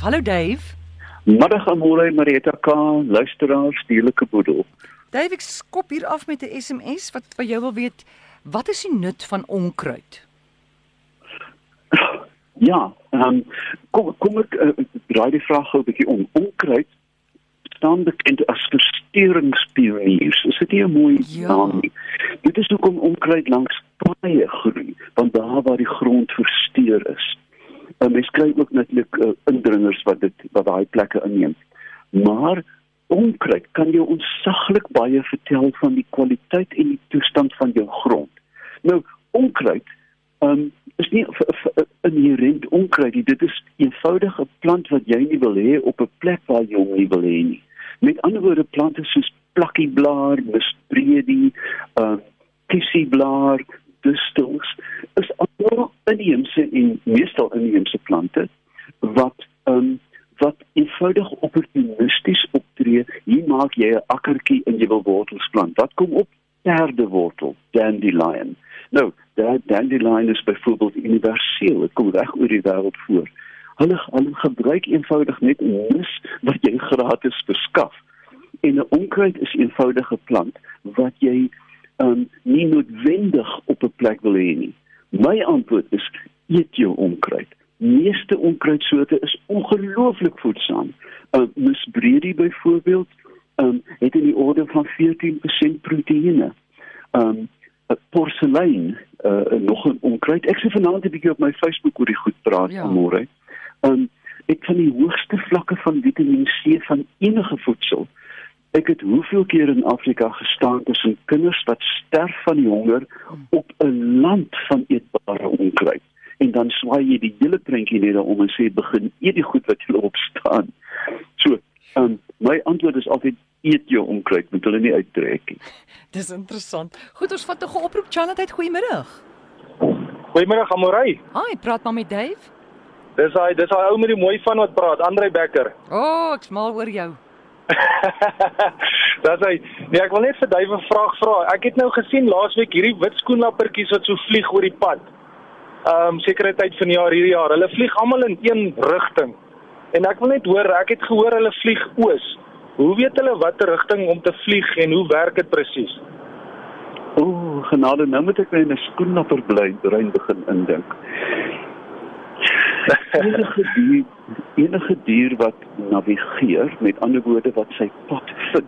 Hallo Dave. Middag Amore Marita K, luisteraars, dierlike boedel. Dave, ek skop hier af met 'n SMS wat vir jou wil weet, wat is die nut van onkruid? Ja, ehm um, kom kom ek uh, draai die vraag gou 'n bietjie om. Onkruid staan bekend as versteringspioniers. Is dit nie 'n mooi Ja. naam nie? Dit is hoekom onkruid langs paaie groei, want daar waar die grond versteur is. En mens kry ook natuurlik uh, indringers wat dit wat daai plekke inneem. Maar onkruid kan jou ontsaglik baie vertel van die kwaliteit en die toestand van jou grond. Nou, onkruid um, is nie v- v- inherent onkruid. Dit is eenvoudig 'n plant wat jy nie wil hê op 'n plek waar jy hom nie wil hê nie. Met ander woorde plante soos plakkieblaaar, misbredie, um, kissieblaar, distels is almal inheemse en meestal inheemse plante wat um, wat eenvoudig opportunisties optree. Hier maak jy 'n akkertjie en jy wil wortels plant. Wat kom op? Perdewortel, dandelion. Nou, daai dandelion is byvoorbeeld universeel. Dit kom reg oor die wêreld voor. Hulle hulle gebruik eenvoudig net mis wat jy gratis beskaf. En 'n onkruid is 'n eenvoudige plant wat jy um, nie noodwendig op 'n plek wil hê nie. My antwoord is eet jou onkruid. Meeste onkruidsoorte is ongelooflik voedsaam. Uh, Misbredie byvoorbeeld, um, het in die orde van 14% proteïene. Um, porselein, uh, nog 'n onkruid. Ek sê vanaand 'n bietjie op my Facebook oor die goed praat Ja. vanmôre. Um, ek van die hoogste vlakke van Vitamiin C van enige voedsel. Ek het hoeveel keer in Afrika gestaan tussen kinders wat sterf van die honger op 'n land van eetbare onkruid. En dan swaai jy die hele prentjie net daarom en sê begin eet die goed wat jy opstaan. So, um, my antwoord is altyd eet jou onkruid, moet hulle nie uittrek nie. Dis interessant. Goed, ons vat 'n oproep. Chanat, goeiemiddag. Goeiemôre Amorey. Hi, praat maar met Dave. Dis hy, dis hy ou met die mooi van wat praat, Andre Becker. O, oh, ek's mal oor jou. Dis hy. Nee, ek wil net vir Dave 'n vraag vra. Ek het nou gesien laasweek hierdie wit skoenlappertjies wat so vlieg oor die pad. Ehm um, sekere tyd van die jaar hierdie jaar. Hulle vlieg almal in een rigting. En ek wil net hoor, ek het gehoor hulle vlieg oos. Hoe weet hulle watter rigting om te vlieg en hoe werk dit presies? O, oh, genade, nou moet ek my in 'n skoenlapper bly brein begin indink. Enige dier, enige dier wat navigeer, met ander woorde wat sy pad vind,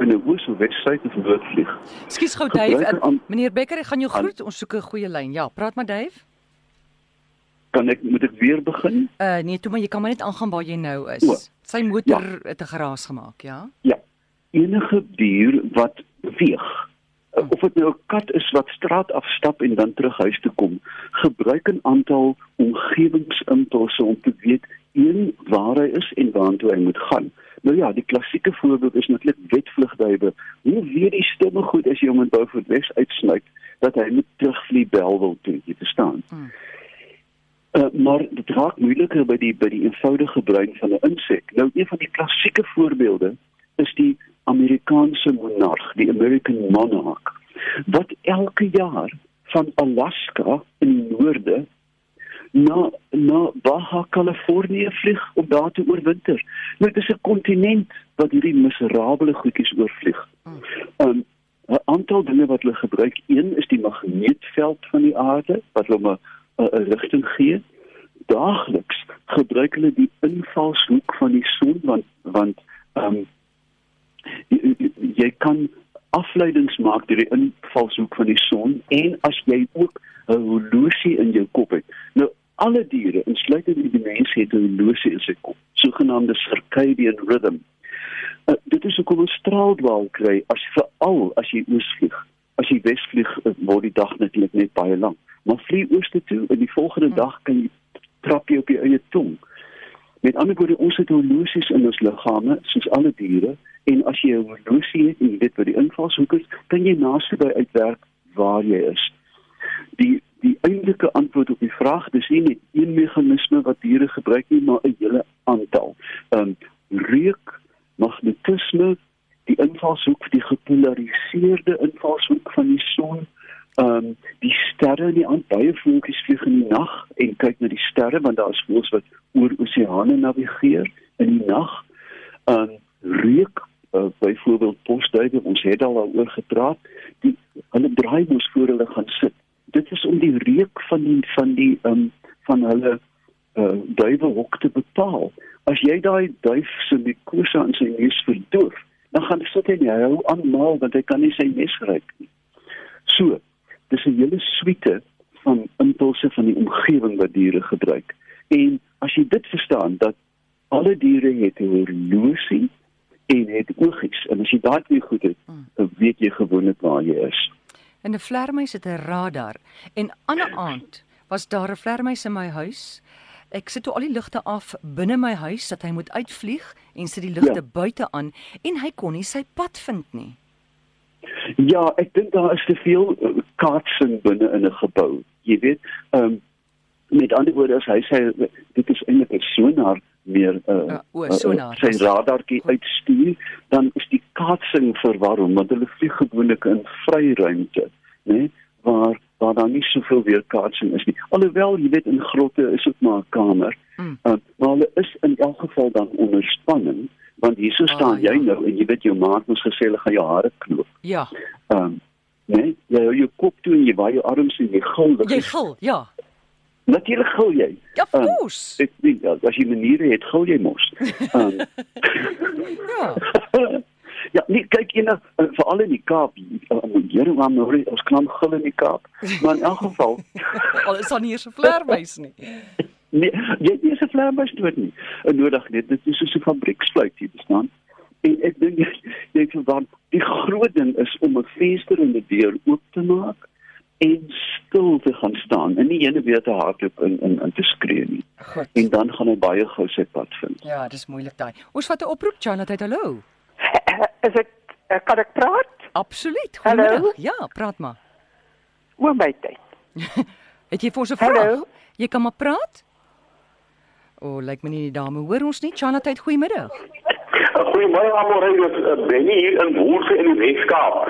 in 'n oos of wessuid of noord vlieg. Skus gou Dave. Aan- meneer Becker, ek gaan jou aan- groet. Ons soek 'n goeie lyn. Ja, praat maar Dave. Kan ek moet ek weer begin? Uh nee, toe maar jy kan maar net aangaan waar jy nou is. O, Sy motor het 'n geraas gemaak, ja? Ja. Enige dier wat beweeg, of dit nou 'n kat is wat straat afstap en dan terug huis toe kom, gebruik 'n aantal omgewingsimpulse om te weet een waar hy is en waartoe hy moet gaan. Nou ja, die klassieke voorbeeld is natuurlik wetvlugduwe. Hoe weet die stemme goed as jy hom in Beaufort Wes uitsluit dat hy moet terugvlieg Belwel toe, jy verstaan? Hmm. Uh, maar dit raak moeiliker by die by die eenvoudige brein van 'n insek. Nou een van die klassieke voorbeelde is die Amerikaanse monarg, die American monarch, wat elke jaar van Alaska in die noorde na na Baja Californië vlieg om daar te oorwinter. Nou dit is 'n kontinent wat hierdie miserabele goedjies oorvlieg. Um 'n aantal dinge wat hulle gebruik, een is die magneetveld van die aarde wat hulle 'n rigting gee. Daagliks gebruik hulle die invalshoek van die son want want um jy, jy kan afleidings maak deur die invalshoek van die son en as jy ook 'n horlosie in jou kop het. Nou alle diere, insluitend die mens, het 'n horlosie in sy kop, sogenaamde circadian rhythm. Uh, dit is hoekom ons straaldwaal kry as veral as jy oos vlieg. As jy wes vlieg, uh, word die dag natuurlik net baie lank. Maar vlieg ooste toe en die volgende dag kan jy trap jy op jou eie tong. Met ander woorde, ons het horlosies in ons liggame, soos alle diere, en as jy 'n horlosie het en jy weet wat die invalshoek is, kan jy naaste by uitwerk waar jy is. Die die eintlike antwoord op die vraag, dis nie net een meganisme wat diere gebruik nie, maar 'n hele aantal. Ehm um, reuk, magnetisme, die invalshoek, die gepolariseerde invalshoek van die son, ehm um, die sterre in die aand baie voeltjies vlieg in die nag en kyk na die sterre want daar is voëls wat oor oseane navigeer reageer in die nag. Um reuk uh, byvoorbeeld posduwe, ons het al daaroor gepraat, die hulle draai mos voor hulle gaan sit. Dit is om die reuk van die van die um van hulle uh duiwehok te bepaal. As jy daai duif se mikose aan sy neus verdoof, dan gaan sit hy nie hou aan maal want hy kan nie sy mes ruik nie. So, dis 'n hele suite van impulse van die omgewing wat diere gebruik. En as jy dit verstaan dat alle diere het 'n horlosie en het oogies en as jy daai twee goed het, hmm. dan weet jy gewoonlik waar jy is. En 'n vlermuis het 'n radar en ander aand was daar 'n vlermuis in my huis. Ek sit toe al die ligte af binne my huis dat hy moet uitvlieg en sit die ligte ja. buite aan en hy kon nie sy pad vind nie. Ja, ek dink daar is te veel uh, kaartsing binne in 'n gebou. Jy weet, ehm um, met ander woorde as hy sê dit is eintlik 'n sonar meer uh, ja, o, sonar, uh, sy radartjie uitstuur, dan is die kaartsing verwarring want hulle vlieg gewoonlik in vry ruimte, né? Nee? Waar waar daar nie soveel weerkaatsing is nie. Alhoewel jy weet in grotte is dit maar 'n kamer. Hmm. Uh, maar hulle is in elk geval dan onder spanning want hier so staan ah, jy ja. nou en jy weet jou maat moes gesê hulle gaan jou hare knoop. Ja. Ehm um, nee, jy hou jou kop toe en jy waai jou arms en jy gil. Jy gil, ja. Natuurlik gil jy. Ja, of ehm, course. Um, ek dink as jy maniere het, gil jy mos. Um, ja. ja, nee, kyk jy nou veral in die Kaap, hier waar nou ons klam gil in die Kaap, maar in elk geval al is daar nie eens 'n vleermuis nie. Nee, jy het nie 'n vleermuis dood nie. Nodig net, dit is so 'n fabrieksfluit hier bestaan. En ek dink jy jy verwant die groot ding is om 'n venster en 'n deur oop te maak en stil te gaan staan en nie ene weer te hardloop in in in te skree nie. Goed. En dan gaan hy baie gou sy pad vind. Ja, dis moeilik daai. Ons vat 'n oproep Jonathan, hallo. Is ek eh, kan ek praat? Absoluut. Goeiemiddag. Ja, praat maar. Oor my tyd. Het jy vir ons 'n vraag? Hallo? Jy kan maar praat. O, oh, lyk my nie die dame hoor ons nie. Jonathan, goeiemiddag. Goeiemôre almal, ek is Benny hier in Woelse in die Weskaap.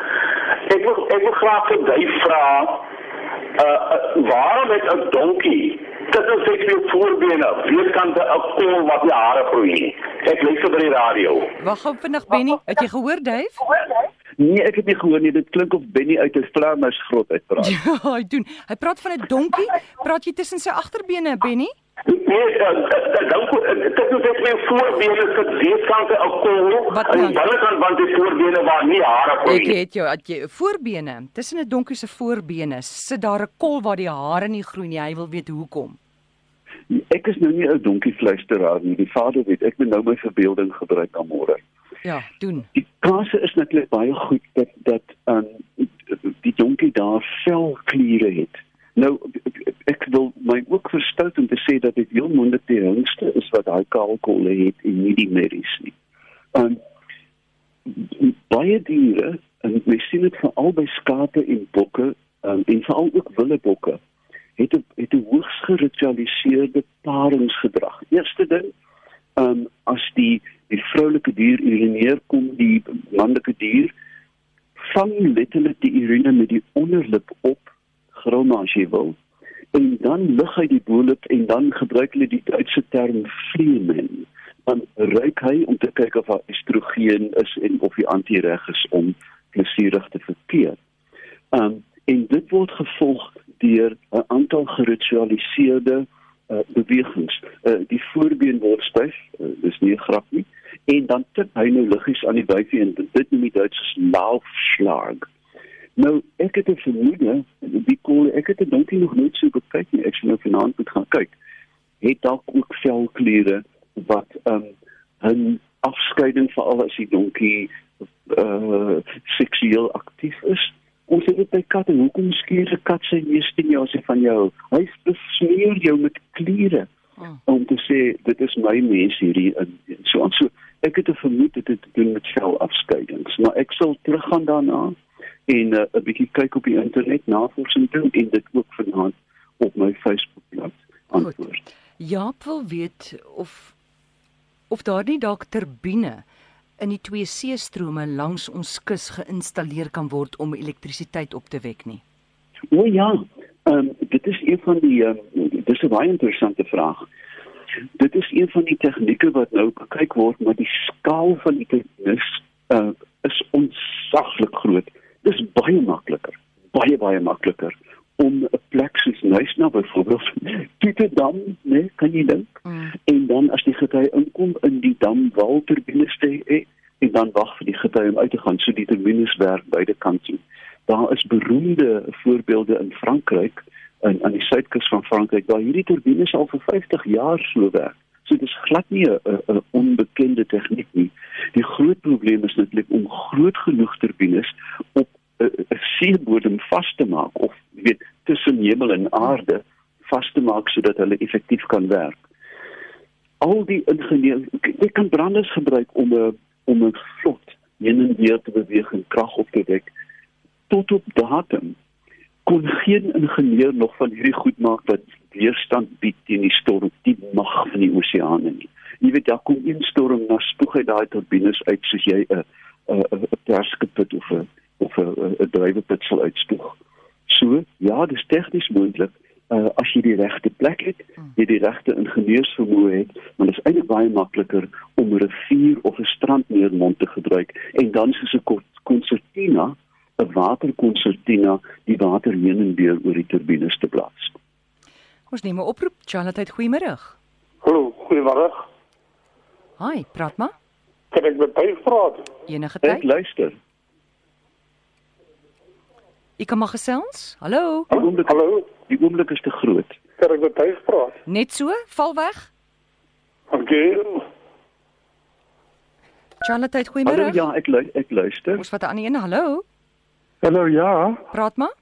Ek wil ek wil graag vir jy vra uh, uh waarom het 'n donkie dit is net vir voorbene, weerkante 'n kol wat die hare groei. Ek luister by die radio. Wag gou vinnig Benny, het jy gehoor Dave? Nee, ek het nie gehoor nie. Dit klink of Benny uit 'n vleermuis grot uitpraat. Ja, hy doen. Hy praat van 'n donkie. Praat jy tussen sy agterbene, Benny? Nee, dan dit is net my voorbene se weerkante 'n kol. Dan? Dan kan want die voorbene waar nie hare groei nie. Ek het jou, at jy voorbene, tussen 'n donkie se voorbene sit daar 'n kol waar die hare nie groei nie. Hy wil weet hoekom. Ek is nou nie 'n donkie fluisteraar nie. Die vader weet ek moet nou my verbeelding gebruik aan môre. Ja, doen. Die kase is natuurlik baie goed dat dat um, die donkie daar velkliere het. Nou ek wil my ook verstout om te sê dat dit heel moontlik die jongste is wat daai kaalkolle het en nie die merries nie. Um baie diere en mens sien dit veral by skape en bokke um, en veral ook wildebokke het 'n het 'n hoogs geritualiseerde paringsgedrag. Eerste ding, ehm um, as die die vroulike dier urineer kom die manlike dier vang letterlik die urine met die onderlip op groma as jy wil en dan lig hy die boelop en dan gebruik hulle die Duitse term fleemen dan ruik hy om te kyk of daar estrogen is en of die antireg is om plesierig te verkeer. Um en dit word gevolg deur 'n aantal geritualiseerde uh, bewegings. Uh, die voorbeen word styf, uh, dis nie 'n grap nie, en dan tip hy nou liggies aan die buite en dit noem die Duitsers Laufschlag. Nou, ek het 'n vermoede, die kool, ek het dit nog nooit so gekyk nie. Ek sou nou vanaand moet gaan kyk. Het dalk ook velkliere wat ehm um, 'n afskeiding vir al as die donkie uh seksueel aktief is. Ons het dit by katte. Hoekom skeer 'n kat sy neus teen jou as hy van jou? Hy besmeer jou met kliere oh. om te sê dit is my mens hierdie in so en so. Ek het 'n vermoede dit doen met velafskeidings, maar ek sal teruggaan daarna en 'n uh, bietjie kyk op die internet navorsing doen en dit ook vanaand op my Facebookblad antwoord. Jaap wil weet of of daar nie dalk turbine in die twee seestrome langs ons kus geïnstalleer kan word om elektrisiteit op te wek nie. O ja, um, dit is een van die um, dis 'n baie interessante vraag. dit is een van die tegnieke wat nou gekyk word, maar die skaal van die tegnies uh, is onsaglik groot. Dis baie makliker, baie baie makliker om 'n plek soos Nuisna byvoorbeeld toe te dam, né, kan jy dink? Mm. En dan as die getuie inkom in die dam wal turbines te hê en dan wag vir die getuie om uit te gaan, so die turbines werk beide kante. Daar is beroemde voorbeelde in Frankryk in aan die suidkus van Frankryk waar hierdie turbines al vir 50 jaar so werk. So dit is glad nie 'n onbekende tegniek nie. Die groot probleem is netlik om groot genoeg turbines op 'n seebodem vas te maak of weet tussen hemel en aarde vas te maak sodat hulle effektief kan werk. Al die ingenieurs, jy kan branders gebruik om 'n om 'n vlot heen en weer te beweeg en krag op te wek tot op datum kon geen ingenieur nog van hierdie goed maak wat weerstand bied teen die storm, die mag van die oseane nie. Jy weet daar kom een storm na spoeg hy daai turbines uit soos jy 'n 'n 'n perskepit of 'n of 'n 'n drywepit sal uitspoeg. So, ja, dis tegnies moontlik uh, as jy die regte plek het, jy die regte ingenieursvermoë het, maar dit is eintlik baie makliker om 'n rivier of 'n strandmeermond te gebruik en dan soos 'n konsertina 'n waterkonsertina die water heen en weer oor die turbines te plaas. Ons neem 'n oproep. Charlotte, goeiemôre. Hallo, goeiemôre. Hi, praat maar. Kan ek met jou praat? Enige tyd? Ek luister. Ek kom maar gesels. Hallo. Die oomblik, Hallo, die oomblik is te groot. kan ek met jou praat? Net so, val weg. Okay. Charlotte, Hallo, goeiemôre. ja, ek lu ek luister. Ons vat 'n ander een. Hallo. Hallo ja. Praat maar.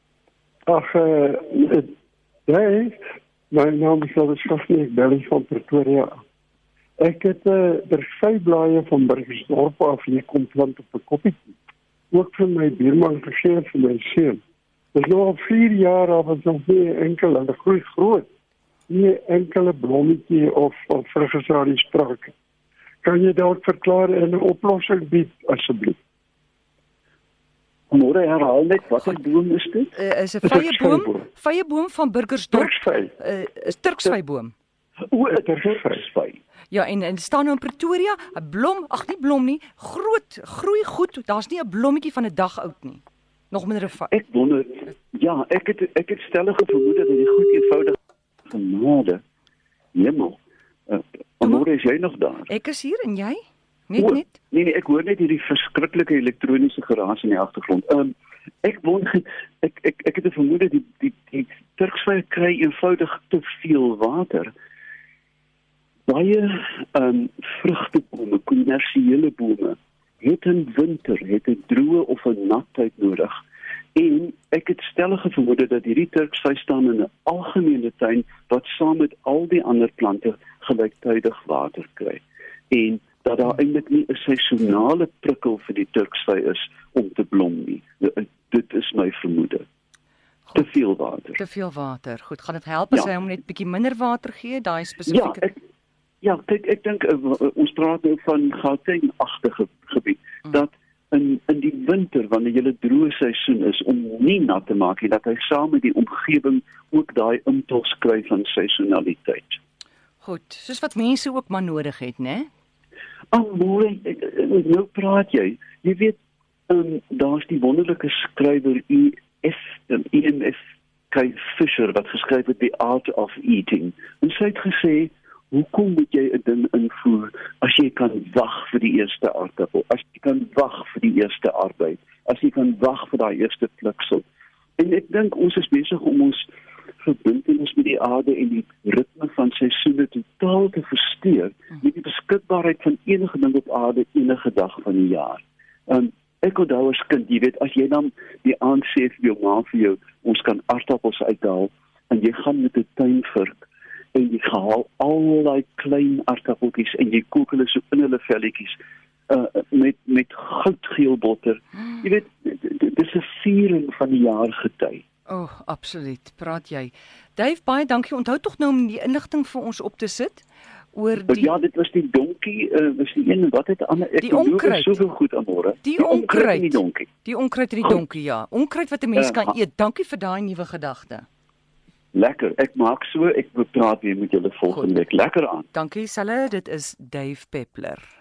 Ag eh uh, nee, my naam is Lawrence Skoffie, ek bel van Pretoria. Ek het uh, der vyf blaaie van Burgersdorp af hier kom plant op 'n koppie. Ook vir my buurman gegee vir my seun. Dis nou al 4 jaar af as nog nie enkel en groei groot. Nie enkele blommetjie of of vrugsalie sprake. Kan jy dalk verklaar en 'n oplossing bied asseblief? Môre herhaal net watter boom is dit? Uh, is 'n 'n vrye boom, vyeboom. vrye boom van Burgersdorp. Turksvy. Uh, is Turksvyboom. O, 'n Turksvy. turksvy. Ja, en en staan nou in Pretoria, 'n blom, ag nie blom nie, groot, groei goed. Daar's nie 'n blommetjie van 'n dag oud nie. Nog minder 'n Ek wonder ja, ek het ek het stellige vermoede dat die goed eenvoudig genade. Hemel. Uh, môre is jy nog daar? Ek is hier en jy? Net O, net. Nee nee, ek hoor net hierdie verskriklike elektroniese geraas in die agtergrond. Ehm um, ek wonder ek ek ek het 'n vermoede die die die Turksvy kry eenvoudig te veel water. Baie ehm um, vrugtebome, kommersiële bome het in winter het 'n droë of 'n nat tyd nodig. En ek het stellige vermoede dat hierdie Turksvy staan in 'n algemene tuin wat saam met al die ander plante gelyktydig water kry. En dat daar eintlik nie 'n seisonale prikkel vir die Turksvy is om te blom nie. Dit is my vermoede. Te veel water. Te veel water. Goed, gaan dit help as Ja. hy hom net bietjie minder water gee, daai Ja, spesifieke ek Ja, kyk ek dink uh, ons praat nou van Gauteng-agtige gebied Mm. dat in in die winter wanneer jy 'n droë seisoen is om nie nat te maak nie dat hy saam met die omgewing ook daai impuls kry van seisonaliteit. Goed, soos wat mense ook maar nodig het, né? Ag ek- ek- nou praat jy. Jy weet, um, daar's die wonderlike skrywer E F EMF Kai Fisher wat geskryf het The Art of Eating. En sy het gesê, "Hoekom moet jy 'n ding invoer as jy kan wag vir die eerste aardappel? As jy kan wag vir die eerste arbeid, as jy kan wag vir daai eerste pluksel?" En ek dink ons is besig om ons verbintenis met die aarde en die ritme van seisoene totaal te versteur met die beskikbaarheid van enige ding op aarde enige dag van die jaar. Um ek onthou as kind, jy weet, as jy dan die aand sê vir jou ma vir jou, ons kan aardappels uithaal en jy gaan met 'n tuinvurk en jy haal al daai klein aardappeltjies en jy kook hulle so in hulle velletjies uh met met goudgeel botter. Jy weet, dis 'n viering van die jaargety. Absoluut. Praat jy. Dave, baie dankie. Onthou tog nou om die inligting vir ons op te sit oor Die, ja, dit was die donkie, uh, was die een wat het ander ek beloof onkruid. soveel goed aan môre. Die onkruid. die donkie. die onkruid in die Goed. donkie, ja. Onkruid wat 'n mens Ja, kan eet. Dankie vir daai nuwe gedagte. Lekker. Ek maak so, ek wil praat weer met julle volgende week. Lekker aan. Dankie Selle, dit is Dave Peppler.